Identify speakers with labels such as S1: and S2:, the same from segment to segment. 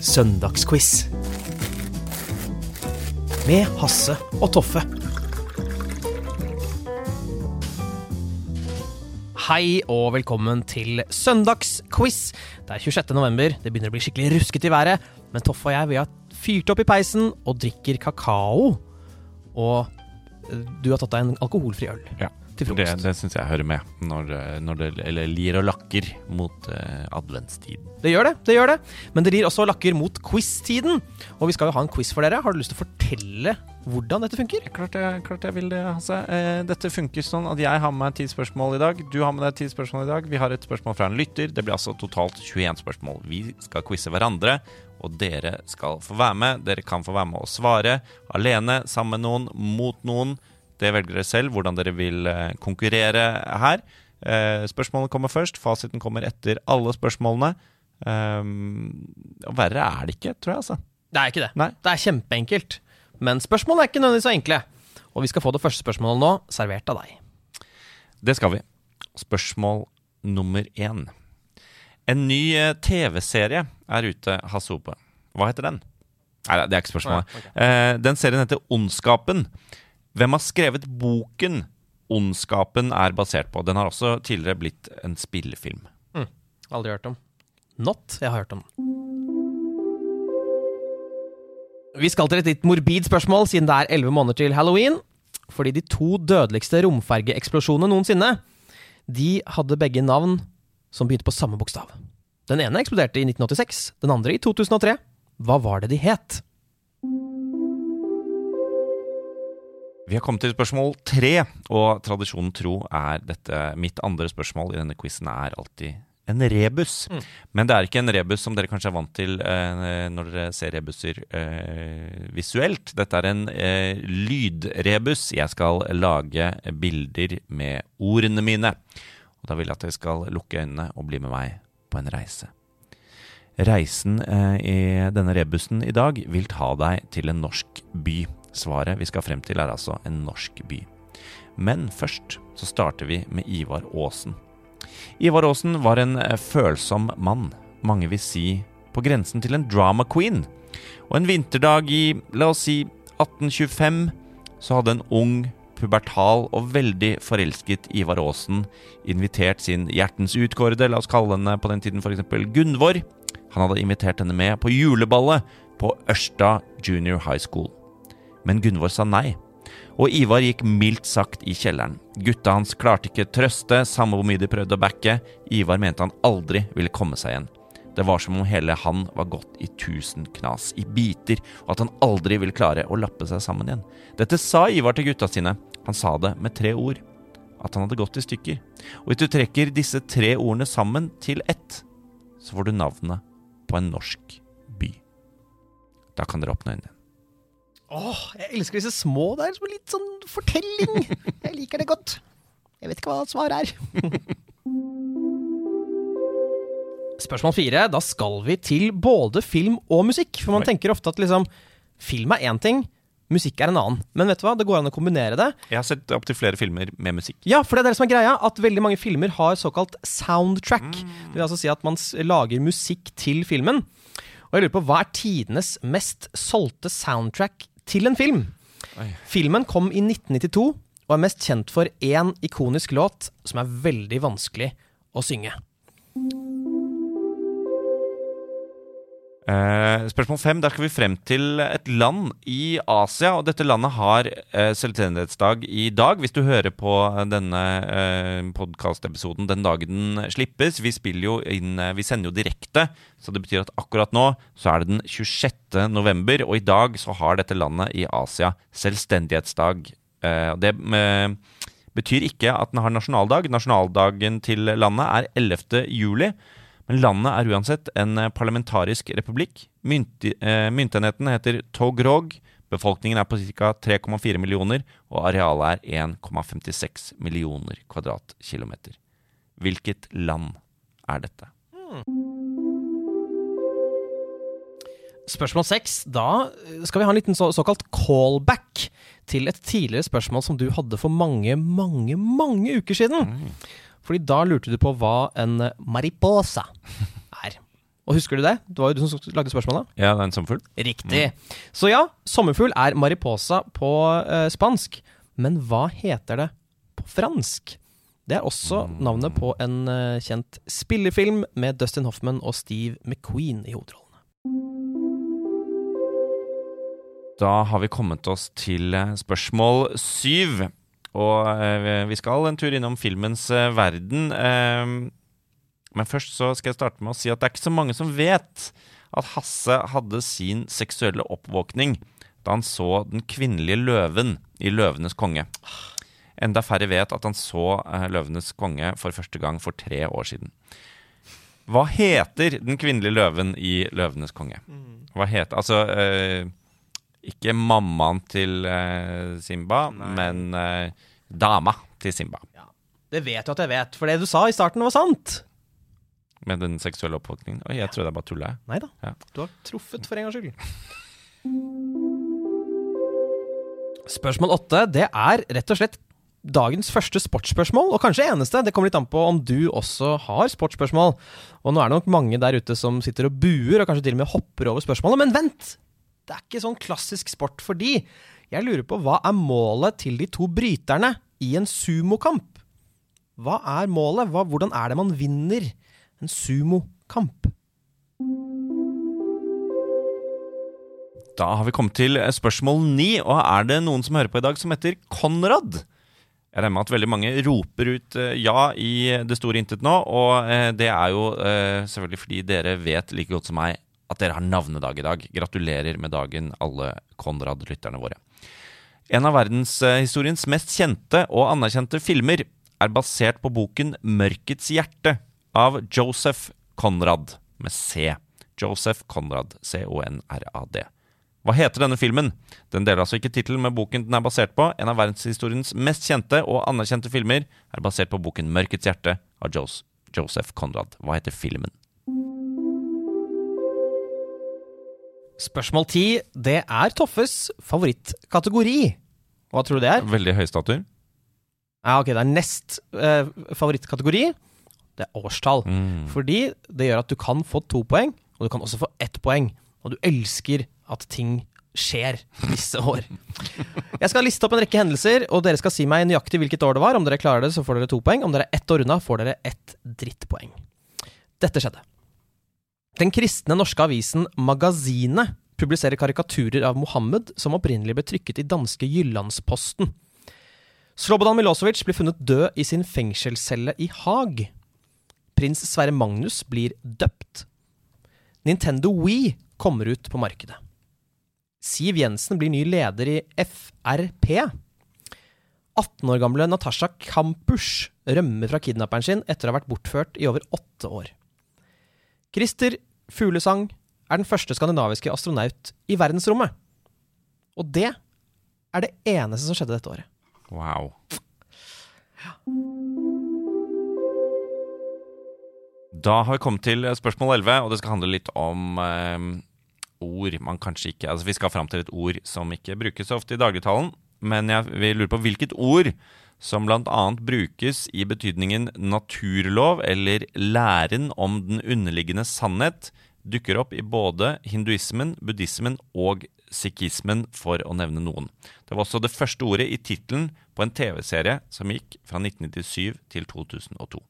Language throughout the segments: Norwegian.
S1: Søndagsquiz. Med Hasse og Toffe. Hei og velkommen til søndagsquiz. Det er 26. november, det begynner å bli skikkelig ruskete i været. Men Toffe og jeg vi har fyrt opp i peisen og drikker kakao. Og eh, du har tatt deg en alkoholfri øl
S2: Ja,
S1: til
S2: det,
S1: frokost.
S2: det syns jeg hører med når, eh, når det eller lir og lakker mot eh, adventstiden.
S1: Det gjør det, det gjør det. Men det lir også og lakker mot quiz-tiden. Og vi skal jo ha en quiz for dere. Har du lyst til å fortelle hvordan dette funker?
S2: Klart jeg, klart jeg vil det, Hasse. Eh, dette funker sånn at jeg har med meg ti spørsmål i dag. Du har med deg ti spørsmål i dag. Vi har et spørsmål fra en lytter. Det blir altså totalt 21 spørsmål. Vi skal quize hverandre, og dere skal få være med. Dere kan få være med og svare. Alene, sammen med noen, mot noen. Det velger dere selv hvordan dere vil eh, konkurrere her. Eh, spørsmålene kommer først. Fasiten kommer etter alle spørsmålene. Um, og verre er det ikke, tror jeg, altså.
S1: Det er ikke det.
S2: Nei.
S1: Det er kjempeenkelt. Men spørsmålene er ikke nødvendigvis så enkle. Og vi skal få det første spørsmålet nå, servert av deg.
S2: Det skal vi. Spørsmål nummer én. En ny eh, TV-serie er ute, Hasope. Hva heter den? Nei, det er ikke spørsmålet. Eh, den serien heter Ondskapen. Hvem har skrevet boken Ondskapen er basert på? Den har også tidligere blitt en spillefilm.
S1: Aldri hørt om. Not. Jeg har hørt om. Vi skal til et litt morbid spørsmål, siden det er elleve måneder til halloween. Fordi de to dødeligste romfergeeksplosjonene noensinne, de hadde begge navn som begynte på samme bokstav. Den ene eksploderte i 1986, den andre i 2003. Hva var det de het?
S2: Vi har kommet til spørsmål tre, og tradisjonen tro er dette mitt andre spørsmål i denne quizen er alltid en rebus. Men det er ikke en rebus som dere kanskje er vant til eh, når dere ser rebuser eh, visuelt. Dette er en eh, lydrebus. Jeg skal lage bilder med ordene mine. Og da vil jeg at dere skal lukke øynene og bli med meg på en reise. Reisen eh, i denne rebusen i dag vil ta deg til en norsk by. Svaret vi skal frem til er altså en norsk by. Men først så starter vi med Ivar Aasen. Ivar Aasen var en eh, følsom mann, mange vil si på grensen til en drama queen. Og en vinterdag i, la oss si, 1825, så hadde en ung, pubertal og veldig forelsket Ivar Aasen invitert sin hjertens utkårede, la oss kalle henne på den tiden f.eks. Gunvor. Han hadde invitert henne med på juleballet på Ørsta Junior High School. Men Gunvor sa nei. Og Ivar gikk mildt sagt i kjelleren. Gutta hans klarte ikke trøste, samme hvor mye de prøvde å backe. Ivar mente han aldri ville komme seg igjen. Det var som om hele han var gått i tusen knas, i biter, og at han aldri ville klare å lappe seg sammen igjen. Dette sa Ivar til gutta sine. Han sa det med tre ord. At han hadde gått i stykker. Og hvis du trekker disse tre ordene sammen til ett, så får du navnet på en norsk by. Da kan dere åpne øynene.
S1: Åh, jeg elsker disse små der, som er litt sånn fortelling. Jeg liker det godt. Jeg vet ikke hva svaret er. Spørsmål fire. Da skal vi til både film og musikk. For man
S2: Oi.
S1: tenker ofte at liksom, film er én ting, musikk er en annen. Men vet du hva, det går an å kombinere det.
S2: Jeg har sett opptil flere filmer med musikk.
S1: Ja, for det er det som er greia, at veldig mange filmer har såkalt soundtrack. Det vil altså si at man lager musikk til filmen. Og jeg lurer på, hva er tidenes mest solgte soundtrack til en film?
S2: Oi.
S1: Filmen kom i 1992, og er mest kjent for én ikonisk låt som er veldig vanskelig å synge.
S2: Eh, spørsmål fem. Der skal vi frem til et land i Asia. Og dette landet har uh, selvstendighetsdag i dag. Hvis du hører på denne uh, podkastepisoden den dagen den slippes. Vi jo inn eh, Vi sender jo direkte, så det betyr at akkurat nå så er det den 26. november. Og i dag så har dette landet i Asia selvstendighetsdag. Eh, det betyr ikke at den har nasjonaldag. Nasjonaldagen til landet er 11. juli. Men landet er uansett en eh, parlamentarisk republikk. Mynt, eh, myntenheten heter Togrog. Befolkningen er på ca. 3,4 millioner, og arealet er 1,56 millioner kvadratkilometer. Hvilket land er dette?
S1: Spørsmål seks. Da skal vi ha en liten så, såkalt callback til et tidligere spørsmål som du hadde for mange, mange, mange uker siden. Fordi da lurte du på hva en mariposa er. Og husker du det? Det var jo du som lagde spørsmålet.
S2: Ja, det er en sommerfugl.
S1: Riktig. Så ja, sommerfugl er mariposa på uh, spansk. Men hva heter det på fransk? Det er også navnet på en uh, kjent spillefilm med Dustin Hoffman og Steve McQueen i hovedrollene.
S2: Da har vi kommet oss til eh, spørsmål syv. Og eh, vi skal en tur innom filmens eh, verden. Eh, men først så skal jeg starte med å si at det er ikke så mange som vet at Hasse hadde sin seksuelle oppvåkning da han så den kvinnelige løven i 'Løvenes konge'. Enda færre vet at han så eh, 'Løvenes konge' for første gang for tre år siden. Hva heter den kvinnelige løven i 'Løvenes konge'? Hva heter Altså ikke mammaen til uh, Simba, men uh, dama til Simba.
S1: Det vet du at jeg vet, for det du sa i starten var sant.
S2: Med den seksuelle oppvåkningen. Oi, jeg trodde jeg bare tulla.
S1: Nei da,
S2: Ja.
S1: du har truffet for en gangs skyld. Spørsmål åtte, det er rett og slett dagens første sportsspørsmål, og kanskje eneste. Det kommer litt an på om du også har sportsspørsmål. Og nå er det nok mange der ute som sitter og buer, og kanskje til og med hopper over spørsmålet. Men vent! Det er ikke sånn klassisk sport fordi jeg lurer på hva er målet til de to bryterne i en sumokamp? Hva er målet? Hva, hvordan er det man vinner en sumokamp?
S2: Da har vi kommet til spørsmål ni, og er det noen som hører på i dag som heter Konrad? Jeg regner med at veldig mange roper ut eh, ja i det store intet nå, og eh, det er jo eh, selvfølgelig fordi dere vet like godt som meg at dere har navnedag i dag. Gratulerer med dagen, alle Konrad-lytterne våre. En av verdenshistoriens mest kjente og anerkjente filmer er basert på boken 'Mørkets hjerte' av Joseph Conrad, med C. Joseph Conrad, C-O-N-R-A-D. Hva heter denne filmen? Den deler altså ikke tittelen med boken den er basert på. En av verdenshistoriens mest kjente og anerkjente filmer er basert på boken 'Mørkets hjerte' av Joseph Conrad. Hva heter filmen?
S1: Spørsmål ti, det er Toffes favorittkategori. Hva tror du det er?
S2: Veldig høy statur.
S1: Ja, ok, Det er nest eh, favorittkategori. Det er årstall.
S2: Mm.
S1: Fordi det gjør at du kan få to poeng, og du kan også få ett poeng. Og du elsker at ting skjer visse år. Jeg skal liste opp en rekke hendelser, og dere skal si meg nøyaktig hvilket år det var. Om dere klarer det, så får dere to poeng. Om dere er ett år unna, får dere ett drittpoeng. Dette skjedde. Den kristne norske avisen Magasinet publiserer karikaturer av Mohammed som opprinnelig ble trykket i danske Jyllandsposten. Slobodan Milosevic blir funnet død i sin fengselscelle i Haag. Prins Sverre Magnus blir døpt. Nintendo Wii kommer ut på markedet. Siv Jensen blir ny leder i Frp. 18 år gamle Natasha Kampusch rømmer fra kidnapperen sin etter å ha vært bortført i over åtte år. Christer Fuglesang er den første skandinaviske astronaut i verdensrommet. Og det er det eneste som skjedde dette året.
S2: Wow. Da har vi kommet til spørsmål 11, og det skal handle litt om eh, ord man kanskje ikke Altså, vi skal fram til et ord som ikke brukes så ofte i dagligtalen, men jeg vil lure på hvilket ord som bl.a. brukes i betydningen naturlov eller læren om den underliggende sannhet, dukker opp i både hinduismen, buddhismen og sikhismen, for å nevne noen. Det var også det første ordet i tittelen på en TV-serie som gikk fra 1997 til 2002.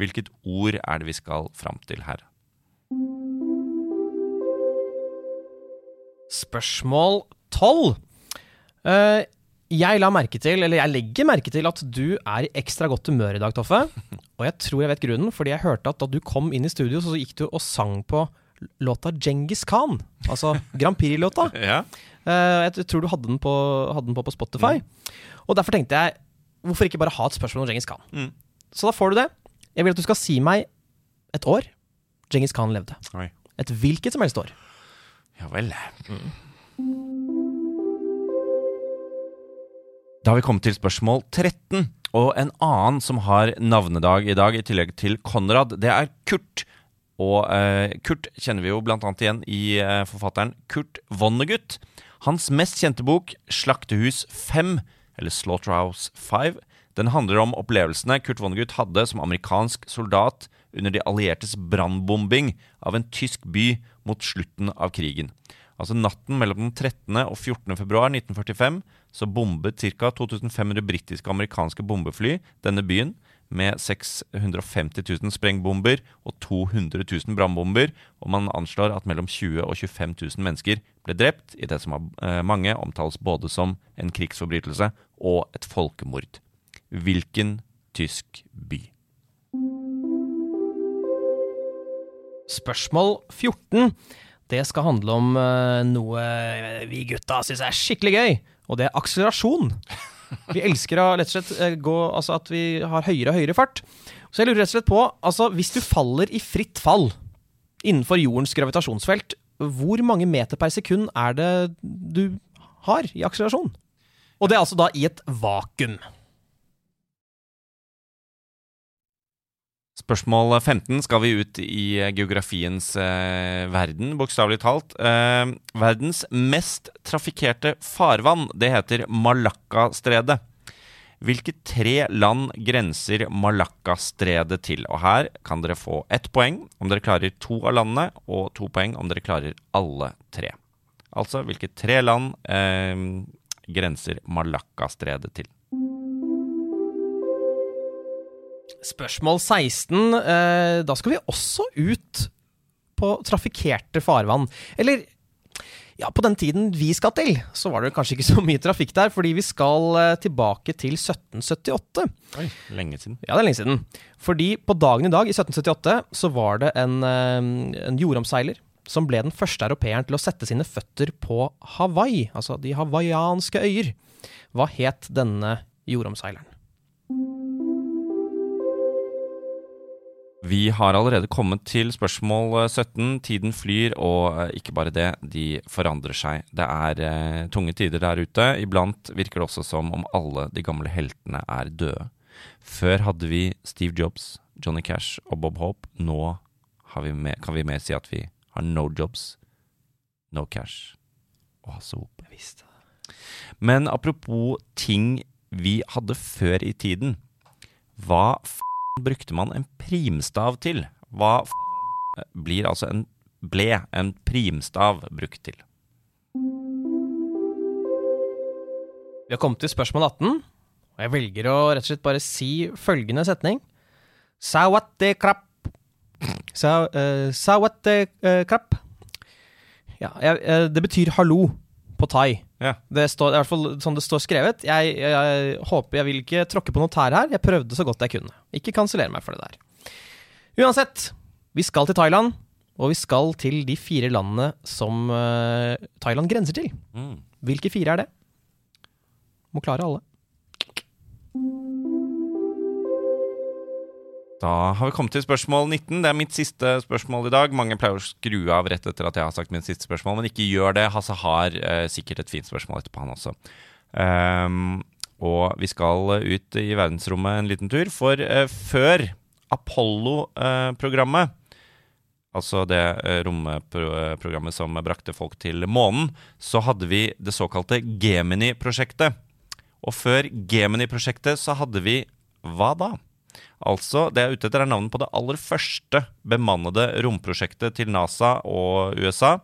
S2: Hvilket ord er det vi skal fram til her?
S1: Spørsmål 12. Eh, jeg la til, eller jeg legger merke til at du er i ekstra godt humør i dag, Toffe. Og jeg tror jeg vet grunnen, fordi jeg hørte at da du kom inn i studio, så gikk du og sang på låta Djengis Khan. Altså Grand Prix-låta.
S2: Ja.
S1: Eh, jeg tror du hadde den på, hadde den på, på Spotify. Og derfor tenkte jeg hvorfor ikke bare ha et spørsmål om Djengis Khan?
S2: Mm.
S1: Så da får du det. Jeg vil at du skal si meg et år Djengis Khan levde.
S2: Oi.
S1: Et hvilket som helst år.
S2: Ja vel. Da har vi kommet til spørsmål 13. Og en annen som har navnedag i dag, i tillegg til Konrad, det er Kurt. Og eh, Kurt kjenner vi jo blant annet igjen i eh, forfatteren Kurt Vonnegut. Hans mest kjente bok, 'Slaktehus 5', eller 'Slaughterhouse 5', den handler om opplevelsene Kurt Vonnegut hadde som amerikansk soldat under de alliertes brannbombing av en tysk by mot slutten av krigen. Altså Natten mellom den 13. og 14. februar 1945 så bombet ca. 2500 britiske og amerikanske bombefly denne byen med 650 000 sprengbomber og 200 000 brannbomber, og man anslår at mellom 20 og 25 000 mennesker ble drept i det som av eh, mange omtales både som en krigsforbrytelse og et folkemord. Hvilken tysk by?
S1: Spørsmål 14. Det skal handle om eh, noe vi gutta syns er skikkelig gøy, og det er akselerasjon. Vi elsker å lett og slett eh, gå Altså at vi har høyere og høyere fart. Så jeg lurer rett og slett på, altså hvis du faller i fritt fall innenfor jordens gravitasjonsfelt, hvor mange meter per sekund er det du har i akselerasjon? Og det er altså da i et vakuum.
S2: Spørsmål 15 skal vi ut i geografiens eh, verden, bokstavelig talt. Eh, verdens mest trafikkerte farvann, det heter Malakkastredet. Hvilke tre land grenser Malakkastredet til? Og her kan dere få ett poeng om dere klarer to av landene, og to poeng om dere klarer alle tre. Altså, hvilke tre land eh, grenser Malakkastredet til?
S1: Spørsmål 16. Eh, da skal vi også ut på trafikkerte farvann. Eller ja, på den tiden vi skal til, så var det kanskje ikke så mye trafikk der, fordi vi skal eh, tilbake til 1778.
S2: Oi, lenge siden.
S1: Ja, det er lenge siden. Fordi på dagen i dag, i 1778, så var det en, eh, en jordomseiler som ble den første europeeren til å sette sine føtter på Hawaii, altså de hawaiianske øyer. Hva het denne jordomseileren?
S2: Vi har allerede kommet til spørsmål 17. Tiden flyr, og eh, ikke bare det, de forandrer seg. Det er eh, tunge tider der ute. Iblant virker det også som om alle de gamle heltene er døde. Før hadde vi Steve Jobs, Johnny Cash og Bob Hope. Nå vi med, kan vi mer si at vi har no jobs, no cash og Hasse Hope. Men apropos ting vi hadde før i tiden. Hva f brukte man en primstav til? Hva f blir altså en ble en primstav brukt til?
S1: Vi har kommet til spørsmål 18, og jeg velger å rett og slett bare si følgende setning. Sawate krap. Sa, uh, sawate krap. Ja, jeg, uh, det betyr hallo på thai.
S2: Ja.
S1: Det står i hvert fall sånn det står skrevet. Jeg, jeg, jeg håper jeg vil ikke tråkke på noe tær her. Jeg prøvde så godt jeg kunne. Ikke kansellere meg for det der. Uansett, vi skal til Thailand, og vi skal til de fire landene som uh, Thailand grenser til.
S2: Mm.
S1: Hvilke fire er det? Må klare alle.
S2: Da har vi kommet til spørsmål 19. Det er mitt siste spørsmål i dag. Mange pleier å skru av rett etter at jeg har sagt mitt siste spørsmål, men ikke gjør det. Hasse har eh, sikkert et fint spørsmål etterpå, han også. Um, og vi skal ut i verdensrommet en liten tur, for eh, før Apollo-programmet Altså det eh, romprogrammet som brakte folk til månen, så hadde vi det såkalte Gemini-prosjektet. Og før Gemini-prosjektet så hadde vi hva da? Altså, det jeg er ute etter, er navnet på det aller første bemannede romprosjektet til NASA og USA.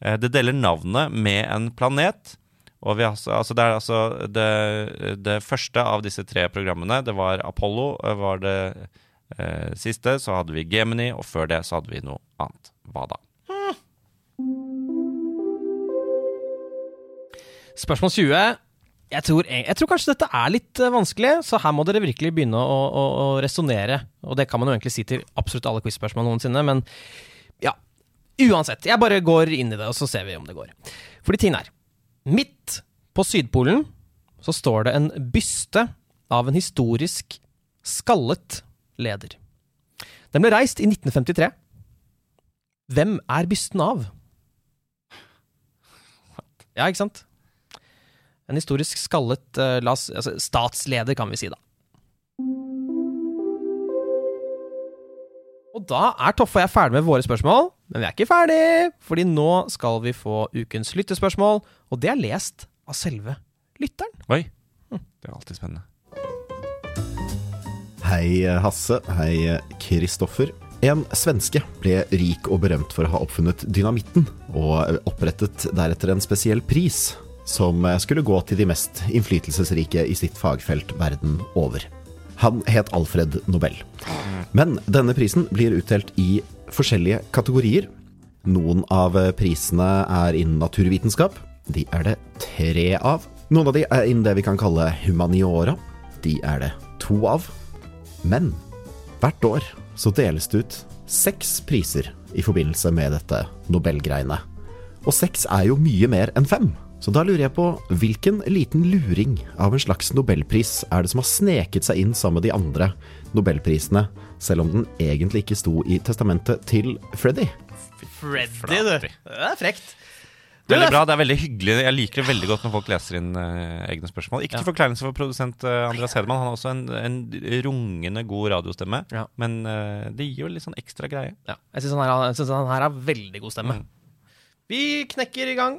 S2: Eh, Det deler navnet med en planet. Og vi, altså, altså det altså det, det første av disse tre programmene. Det var Apollo, eh, var det eh, siste. Så hadde vi Gemini, og før det så hadde vi noe annet. Hva da?
S1: Spørsmål 20. Jeg tror, jeg tror kanskje dette er litt eh, vanskelig, så her må dere virkelig begynne å, å, å resonnere. Og det kan man jo egentlig si til absolutt alle quiz-spørsmål noensinne, men ja. Uansett, jeg bare går inn i det, og så ser vi om det går. Fordi tingen er Midt på Sydpolen så står det en byste av en historisk skallet leder. Den ble reist i 1953. Hvem er bysten av? Ja, ikke sant? En historisk skallet eh, las, altså, statsleder, kan vi si, da. Og da er Toffe og jeg ferdig med våre spørsmål, men vi er ikke ferdig, fordi nå skal vi få ukens lyttespørsmål, og det er lest av selve lytteren.
S2: Oi. Det er alltid spennende.
S3: Hei, Hasse. Hei, Kristoffer. En svenske ble rik og berømt for å ha oppfunnet dynamitten, og opprettet deretter en spesiell pris som skulle gå til de mest innflytelsesrike i sitt fagfelt verden over. Han het Alfred Nobel. Men denne prisen blir utdelt i forskjellige kategorier. Noen av prisene er innen naturvitenskap. De er det tre av. Noen av de er innen det vi kan kalle humaniora. De er det to av. Men hvert år så deles det ut seks priser i forbindelse med dette Nobelgreiene. Og seks er jo mye mer enn fem. Så da lurer jeg på hvilken liten luring av en slags nobelpris er det som har sneket seg inn sammen med de andre nobelprisene, selv om den egentlig ikke sto i testamentet til Freddy?
S1: Freddy, du. Det er frekt.
S2: Veldig
S1: det er
S2: bra, det er veldig hyggelig. Jeg liker det veldig godt når folk leser inn uh, egne spørsmål. Ikke
S1: Ja.
S2: til forkleinelse for produsent uh, Andreas Hedemann, han har også en, en rungende god radiostemme.
S1: Ja.
S2: Men uh, det gir jo litt sånn ekstra greie.
S1: Ja, jeg syns han, han her har veldig god stemme.
S2: Mm.
S1: Vi knekker i gang.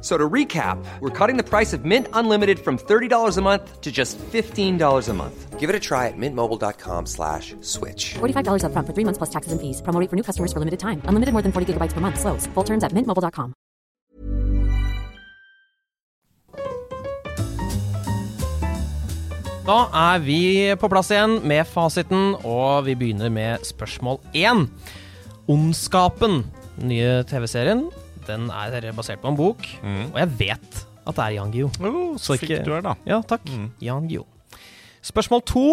S4: F- So to recap, we're cutting the price of Mint Unlimited from $30 a month to just $15 a month. Give it a try at mintmobile.com slash switch.
S5: $45 upfront for three months plus taxes and fees. Promo for new customers for limited time. Unlimited more than 40 gigabytes per month. Slows. Full terms at mintmobile.com.
S1: Da er vi på plass igjen med fasiten, og vi begynner med spørsmål én. Ondskapen, den nye TV-serien, den er basert på en bok, og jeg vet at det er Jan Guillou.
S2: Oh, så
S1: fikk
S2: flink du er, da.
S1: Ja, takk. Jan Guillou. Spørsmål to.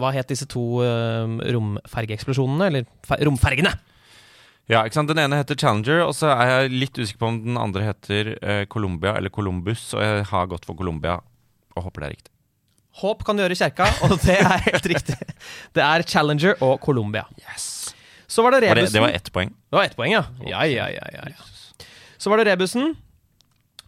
S1: Hva het disse to uh, romfergeeksplosjonene, eller romfergene?
S2: Ja, ikke sant? Den ene heter Challenger, og så er jeg litt usikker på om den andre heter uh, Columbia eller Columbus, og jeg har gått for Columbia, og håper det er riktig.
S1: Håp kan du gjøre i kjerka, og det er helt riktig. Det er Challenger og Columbia.
S2: Yes.
S1: Så var det
S2: Var det, det var ett poeng.
S1: Det var ett poeng. Ja, ja, ja, ja, ja. Så var det rebusen.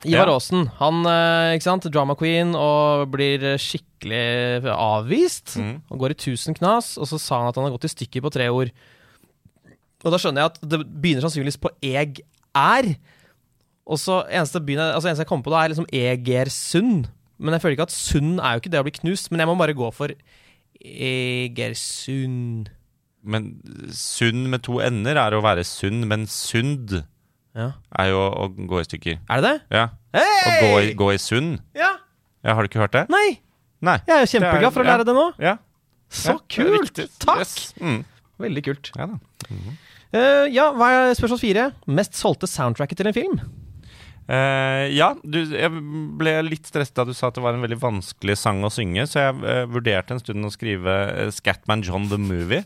S1: Ivar
S2: Ja.
S1: Aasen, han eh, ikke sant, drama queen og blir skikkelig avvist.
S2: Mm.
S1: Og går i tusen knas, og så sa han at han har gått i stykker på tre ord. Og da skjønner jeg at det begynner sannsynligvis på eg er. Og så eneste, begynner, altså eneste jeg kommer på da, er liksom Egersund. Men jeg føler ikke at Sund er jo ikke det å bli knust, men jeg må bare gå for Egersund.
S2: Men sund med to ender er å være sunn, men sund
S1: Ja.
S2: er jo å gå i stykker.
S1: Er det det?
S2: Ja. Å gå i, gå i sund.
S1: Ja.
S2: Ja, har du ikke hørt det?
S1: Nei!
S2: Nei.
S1: Jeg er jo kjempeglad for å
S2: ja.
S1: lære det nå.
S2: Ja.
S1: Så
S2: Ja,
S1: kult! Takk!
S2: Yes. Mm.
S1: Veldig kult.
S2: Ja da.
S1: Eh, ja, hva er spørsmål fire? Mest solgte soundtracket til en film?
S2: Uh, ja, du, jeg ble litt stresset da du sa at det var en veldig vanskelig sang å synge, så jeg uh, vurderte en stund å skrive Scatman John the Movie.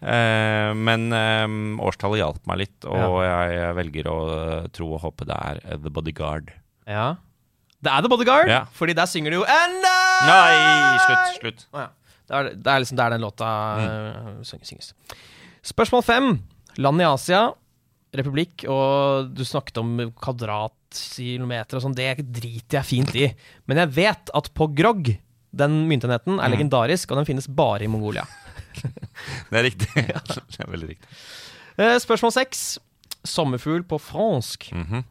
S2: Eh, men eh, årstallet hjalp meg litt, og jeg velger å eh, tro og håpe det er eh, The Bodyguard.
S1: Ja. Det er The Bodyguard,
S2: Ja.
S1: fordi der synger du jo And I
S2: Nei, slutt, slutt.
S1: Oh, ja. det, er, det er liksom der den låta mm. syng- synges. Spørsmål fem. Land i Asia, republikk, og du snakket om kvadratkilometer og sånn. Det driter jeg fint i. Men jeg vet at på grog, den myntenheten, er legendarisk, og den finnes bare i Mongolia.
S2: Det er riktig. det er veldig riktig.
S1: Eh, Spørsmål seks. Sommerfugl på fransk.
S2: Mhm.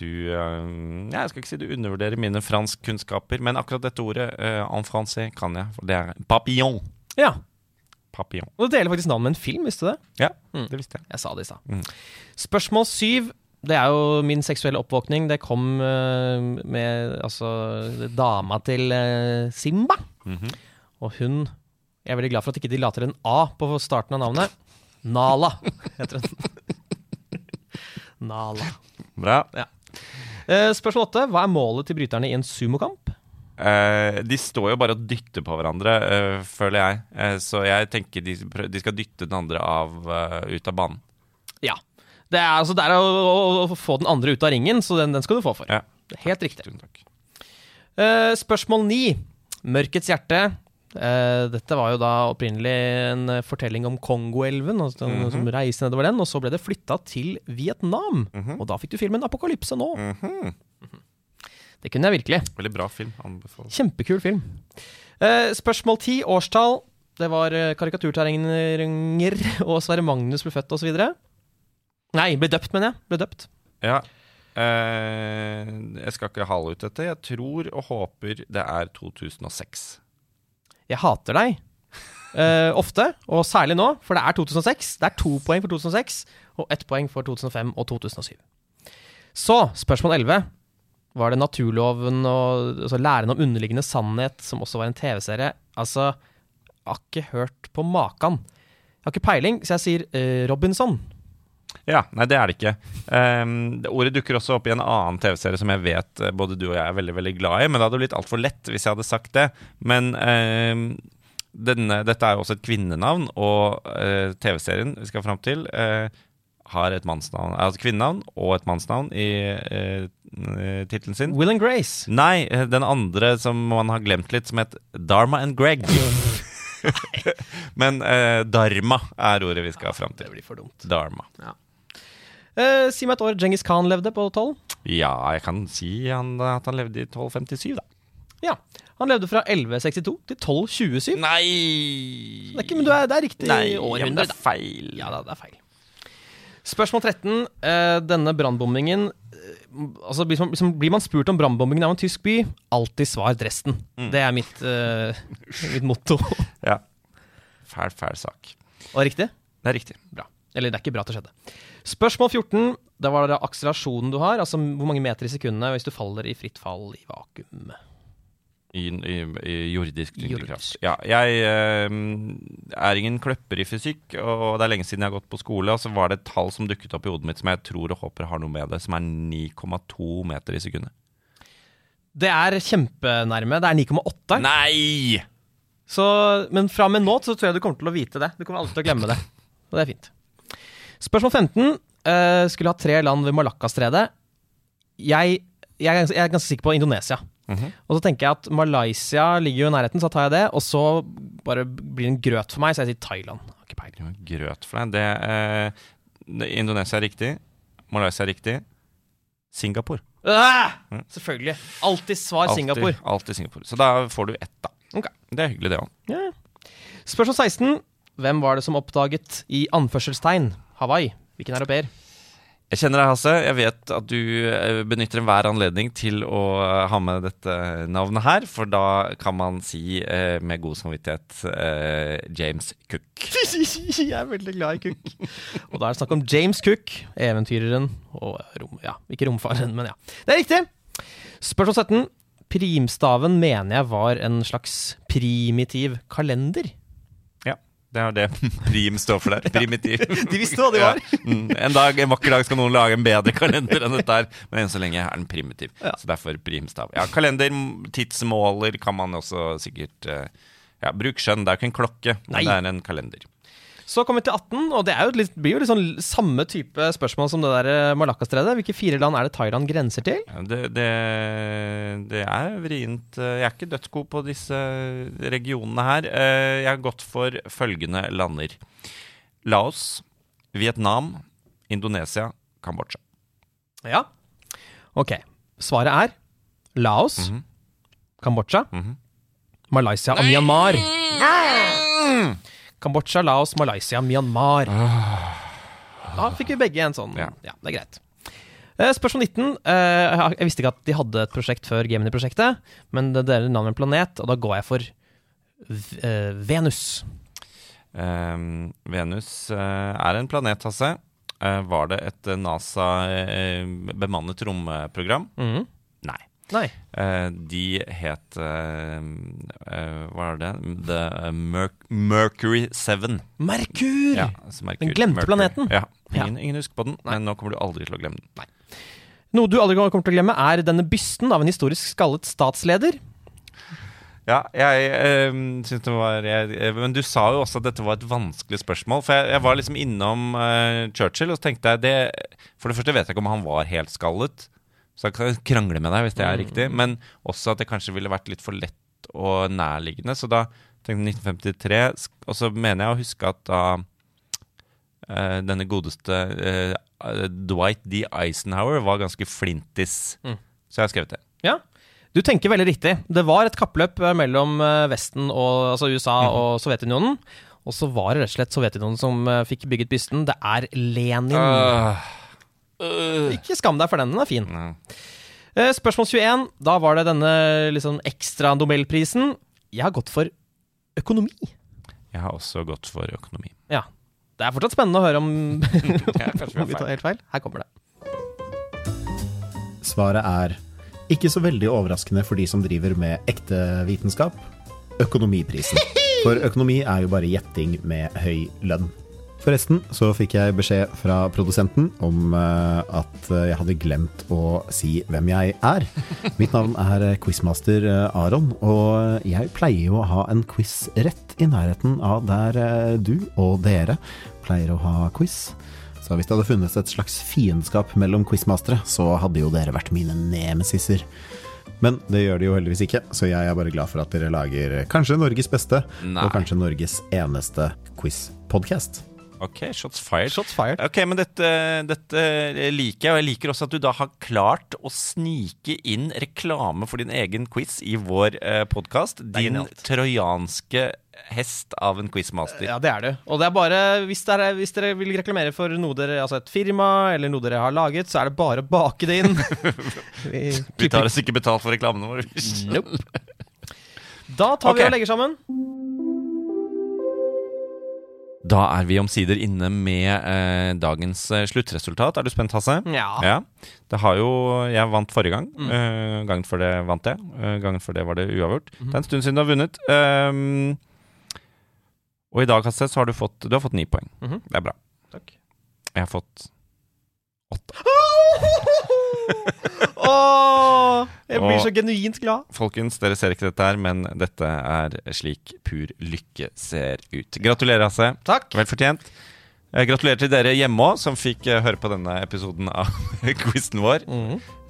S2: Du eh, ja, Jeg skal ikke si du undervurderer mine franskkunnskaper, men akkurat dette ordet, eh, en français, kan jeg. For det er papillon.
S1: Ja.
S2: Papillon.
S1: Og det deler faktisk navn med en film, visste du det?
S2: Ja, det visste jeg.
S1: Jeg sa det i stad.
S2: Mm.
S1: Spørsmål syv. Det er jo min seksuelle oppvåkning. Det kom eh, med altså dama til eh, Simba.
S2: -hmm.
S1: Og hun Jeg er veldig glad for at ikke de la til en A på starten av navnet. Nala heter hun. Nala.
S2: Bra.
S1: Ja. Eh, spørsmål åtte. Hva er målet til bryterne i en sumokamp?
S2: Uh, de står jo bare og dytter på hverandre, uh, føler jeg. Uh, så jeg tenker de, de skal dytte den andre av, ut av banen.
S1: Ja. Det er, altså, det er å, å, å få den andre ut av ringen, så den, den skal du få for.
S2: Ja.
S1: Helt riktig.
S2: Tusen takk.
S1: Spørsmål ni. Mørkets hjerte. Eh, dette var jo da opprinnelig en fortelling om Kongoelven, altså, den som reiste nedover den, og så ble det flytta til Vietnam. Og da fikk du filmen Apokalypse nå. Mhm. Det kunne jeg virkelig.
S2: Veldig bra film. Anbefaler.
S1: Kjempekul film. Eh, spørsmål ti. Årstall. Det var eh, karikaturtegninger, og Sverre Magnus ble født, osv. Nei, ble døpt, mener jeg. Ble døpt.
S2: Ja. Jeg skal ikke hale ut dette. Jeg tror og håper det er 2006.
S1: Jeg hater deg. uh, ofte, og særlig nå, for det er 2006. Det er to poeng for 2006 og ett poeng for 2005 og 2007. Så, spørsmål 11. Var det naturloven og altså læren om underliggende sannhet, som også var en TV-serie? Altså, jeg har ikke hørt på makan. Jeg har ikke peiling, så jeg sier uh, Robinson.
S2: Ja, nei, det er det ikke. Um, det ordet dukker også opp i en annen TV-serie som jeg vet eh, både du og jeg er veldig veldig glad i, men det hadde blitt altfor lett hvis jeg hadde sagt det. Men um, denne, dette er jo også et kvinnenavn, og uh, TV-serien vi skal fram til, uh, har et mannsnavn, altså kvinnenavn og et mannsnavn i uh, tittelen sin.
S1: Will and Grace.
S2: Nei, den andre som man har glemt litt, som het Dharma and Greg. Men eh, Dharma er ordet vi skal fram til.
S1: Det blir for dumt.
S2: Dharma.
S1: Eh, si meg et år Djengis Khan levde på 12.
S2: Ja, jeg kan si han, at han levde i 1257, da.
S1: Ja. Han levde fra 1162 til 1227.
S2: Nei!
S1: Det er ikke, men du er, det er riktig
S2: Nei, ja, men det er feil.
S1: Ja da, det er feil. Spørsmål 13. Eh, denne brannbombingen eh, Altså, liksom, blir man spurt om brannbombingen av en tysk by, alltid svar Dresden.
S2: Mm.
S1: Det er mitt, eh, mitt motto.
S2: Ja. Fæl, fæl sak.
S1: Og riktig?
S2: Det er riktig.
S1: Bra. Eller det er ikke bra at det skjedde. Spørsmål 14. Det var det akselerasjonen du har. Altså hvor mange meter i sekundet hvis du faller i fritt fall i vakuum.
S2: I, i, i jordisk tyngdekraft. Ja, jeg eh, er ingen kløpper i fysikk, og det er lenge siden jeg har gått på skole. Og så var det et tall som dukket opp i hodet mitt som jeg tror og håper har noe med det, som er 9,2 meter i sekundet.
S1: Det er kjempenærme. Det er 9,8.
S2: Nei!
S1: Så, men fra og med nå så tror jeg du kommer til å vite det. Du kommer alltid til å glemme det. Og det er fint. Spørsmål 15. uh, skulle ha tre land ved Malakkastredet. Jeg, jeg, jeg er ganske sikker på Indonesia. Og så tenker jeg at Malaysia ligger jo i nærheten, så tar jeg det. Og så bare blir det en grøt for meg, så jeg sier Thailand.
S2: Grøt for deg. Det, uh, Indonesia er riktig. Malaysia er riktig. Singapore.
S1: Ah! Selvfølgelig. Alltid svar
S2: altid,
S1: Singapore.
S2: Alltid Singapore. Så da får du ett, da.
S1: Ok.
S2: Det er hyggelig, det òg.
S1: Ja. Spørsmål 16. Hvem var det som oppdaget i anførselstegn Hawaii? Hvilken europeer?
S2: Jeg kjenner deg, Hasse. Jeg vet at du eh, benytter enhver anledning til å eh, ha med dette navnet her, for da kan man si eh, med god samvittighet eh, James Cook.
S1: jeg er veldig glad i Cook. og da er det snakk om James Cook, eventyreren og rom, Ja, ikke romfareren, men ja. Det er riktig! Spørsmål 17. Primstaven mener jeg var en slags primitiv kalender.
S2: Det er det prim står for der. Primitiv.
S1: De visste hva de var.
S2: Mm, en dag, en vakker dag skal noen lage en bedre kalender enn dette her, men enn så lenge er den primitiv. Så derfor primstav. Ja, kalender, tidsmåler kan man også sikkert eh, ja, Bruk skjønn. Det er jo ikke en klokke, men
S1: Nei.
S2: det er en kalender.
S1: Så kommer vi til 18, og det er jo litt, blir jo litt sånn samme type spørsmål som det der eh, Malakkastredet. Hvilke fire land er det Thailand grenser til?
S2: Det, det, det er vrient. Jeg er ikke dødsgod på disse regionene her. Eh, Jeg har gått for følgende lander. Laos, Vietnam, Indonesia, Kambodsja.
S1: Ja. Ok. Svaret er Laos, Kambodsja, Malaysia og Myanmar. Kambodsja, Laos, Malaysia, Myanmar. Da fikk vi begge en sånn. Ja,
S2: Ja.
S1: det er greit. Eh, Spørsmål 19. Eh, Jeg visste ikke at de hadde et prosjekt før Gemini-prosjektet, men det deler navn med en planet, og da går jeg for eh, Venus.
S2: Um, Venus er en planet, Hasse. Var det et NASA-bemannet romprogram?
S1: Mm.
S2: Nei.
S1: Nei.
S2: Eh, de het eh, eh, Hva er det? The Merc Mercury 7.
S1: Merkur!
S2: Ja, altså Merkur,
S1: Den glemte
S2: Mercury.
S1: planeten.
S2: Ja. Ingen, ingen husker på den, men nå kommer du aldri til å glemme den.
S1: Noe du aldri kommer til å glemme, er denne bysten av en historisk skallet statsleder.
S2: Ja, jeg øh, syns det var jeg, eh, Men du sa jo også at dette var et vanskelig spørsmål. For jeg, jeg var liksom innom øh, Churchill, og så tenkte jeg det For det første vet jeg ikke om han var helt skallet, så jeg kan krangle med deg hvis det er riktig. Men også at det kanskje ville vært litt for lett og nærliggende. Så da tenkte jeg 1953, og så mener jeg å huske at da uh, denne godeste uh, Dwight D. Eisenhower var ganske flintis. Så jeg har skrevet det.
S1: Ja, du tenker veldig riktig. Det var et kappløp eh, mellom Vesten, og, altså USA og Sovjetunionen. Og så var det rett og slett Sovjetunionen som fikk bygget bysten. Det er Lenin.
S2: Ah.
S1: Ikke skam deg for den, den er fin.
S2: Nei.
S1: Eh, Spørsmål 21. Da var det denne liksom, ekstra Nobelprisen. Jeg har gått for økonomi.
S2: Jeg har også gått for økonomi.
S1: Ja. Det er fortsatt spennende å høre om, om vi tar helt feil. Her kommer det.
S3: Svaret er ikke så veldig overraskende for de som driver med ekte vitenskap. Økonomiprisen. For økonomi er jo bare gjetting med høy lønn. Forresten så fikk jeg beskjed fra produsenten om eh, at jeg hadde glemt å si hvem jeg er. Mitt navn er quizmaster eh, Aron, og jeg pleier jo å ha en quiz rett i nærheten av der eh, du og dere pleier å ha quiz. Så hvis det hadde funnes et slags fiendskap mellom quizmastere, så hadde jo dere vært mine nemesisser. Men det gjør de jo heldigvis ikke, så jeg er bare glad for at dere lager kanskje Norges beste,
S2: Nei.
S3: og kanskje Norges eneste quiz-podkast.
S2: Ok, shots fired.
S1: Shots fired.
S2: Ok, men dette, dette liker jeg, og jeg liker også at du da har klart å snike inn reklame for din egen quiz i vår eh, podkast. Din trojanske hest av en quizmaster.
S1: Ja, det er det. Og det er bare, hvis dere, hvis dere vil reklamere for noe dere, altså et firma, eller noe dere har laget, så er det bare å bake det inn. Vi
S2: Vi tar oss ikke betalt for reklamene våre.
S1: Nope. Da tar vi og legger sammen.
S2: Da er vi omsider inne med eh, dagens eh, sluttresultat. Er du spent, Hasse?
S1: Ja.
S2: Det har jo Jeg vant forrige gang. Eh, gangen før det vant jeg. Eh, gangen før det var det uavgjort. Det er en stund siden du har vunnet. Um, og i dag, Hasse, så har du fått Du har fått ni poeng.
S1: Mhm.
S2: Det er bra.
S1: Takk.
S2: Jeg har fått
S1: Åh, jeg blir
S2: Og-
S1: så genuint glad.
S2: Folkens, dere ser ikke dette her, men dette er slik pur lykke ser ut. Gratulerer, Hasse.
S1: Takk.
S2: Vel fortjent. Eh, Gratulerer til dere hjemme òg, som fikk eh, høre på denne episoden av quizen vår.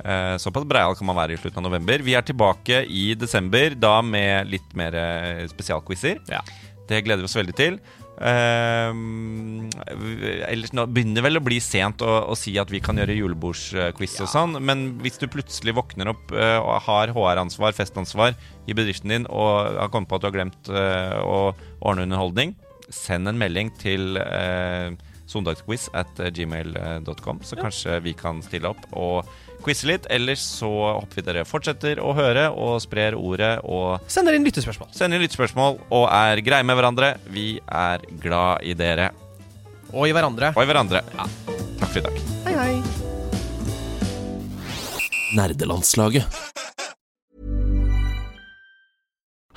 S2: Eh, Såpass breial kan man være i slutten av november. Vi er tilbake i desember, da med litt mer spesialquizer.
S1: Ja.
S2: Det gleder vi oss veldig til. Eh, ellers nå begynner vel å bli sent å, å si at vi kan gjøre julebordsquiz og sånn, men hvis du plutselig våkner opp uh, og har HR-ansvar, festansvar i bedriften din, og har kommet på at du har glemt uh, å ordne underholdning, send en melding til uh, sondagsquiz at gmail.com, så kanskje vi kan stille opp og quize litt. Ellers så håper vi dere fortsetter å høre og sprer ordet og
S1: Sender inn lyttespørsmål.
S2: sender inn lyttespørsmål og er greie med hverandre. Vi er glad i dere
S1: Og i hverandre.
S2: og i hverandre. Ja. Takk for i dag.
S1: Hei, hei.
S6: Nerdelandslaget.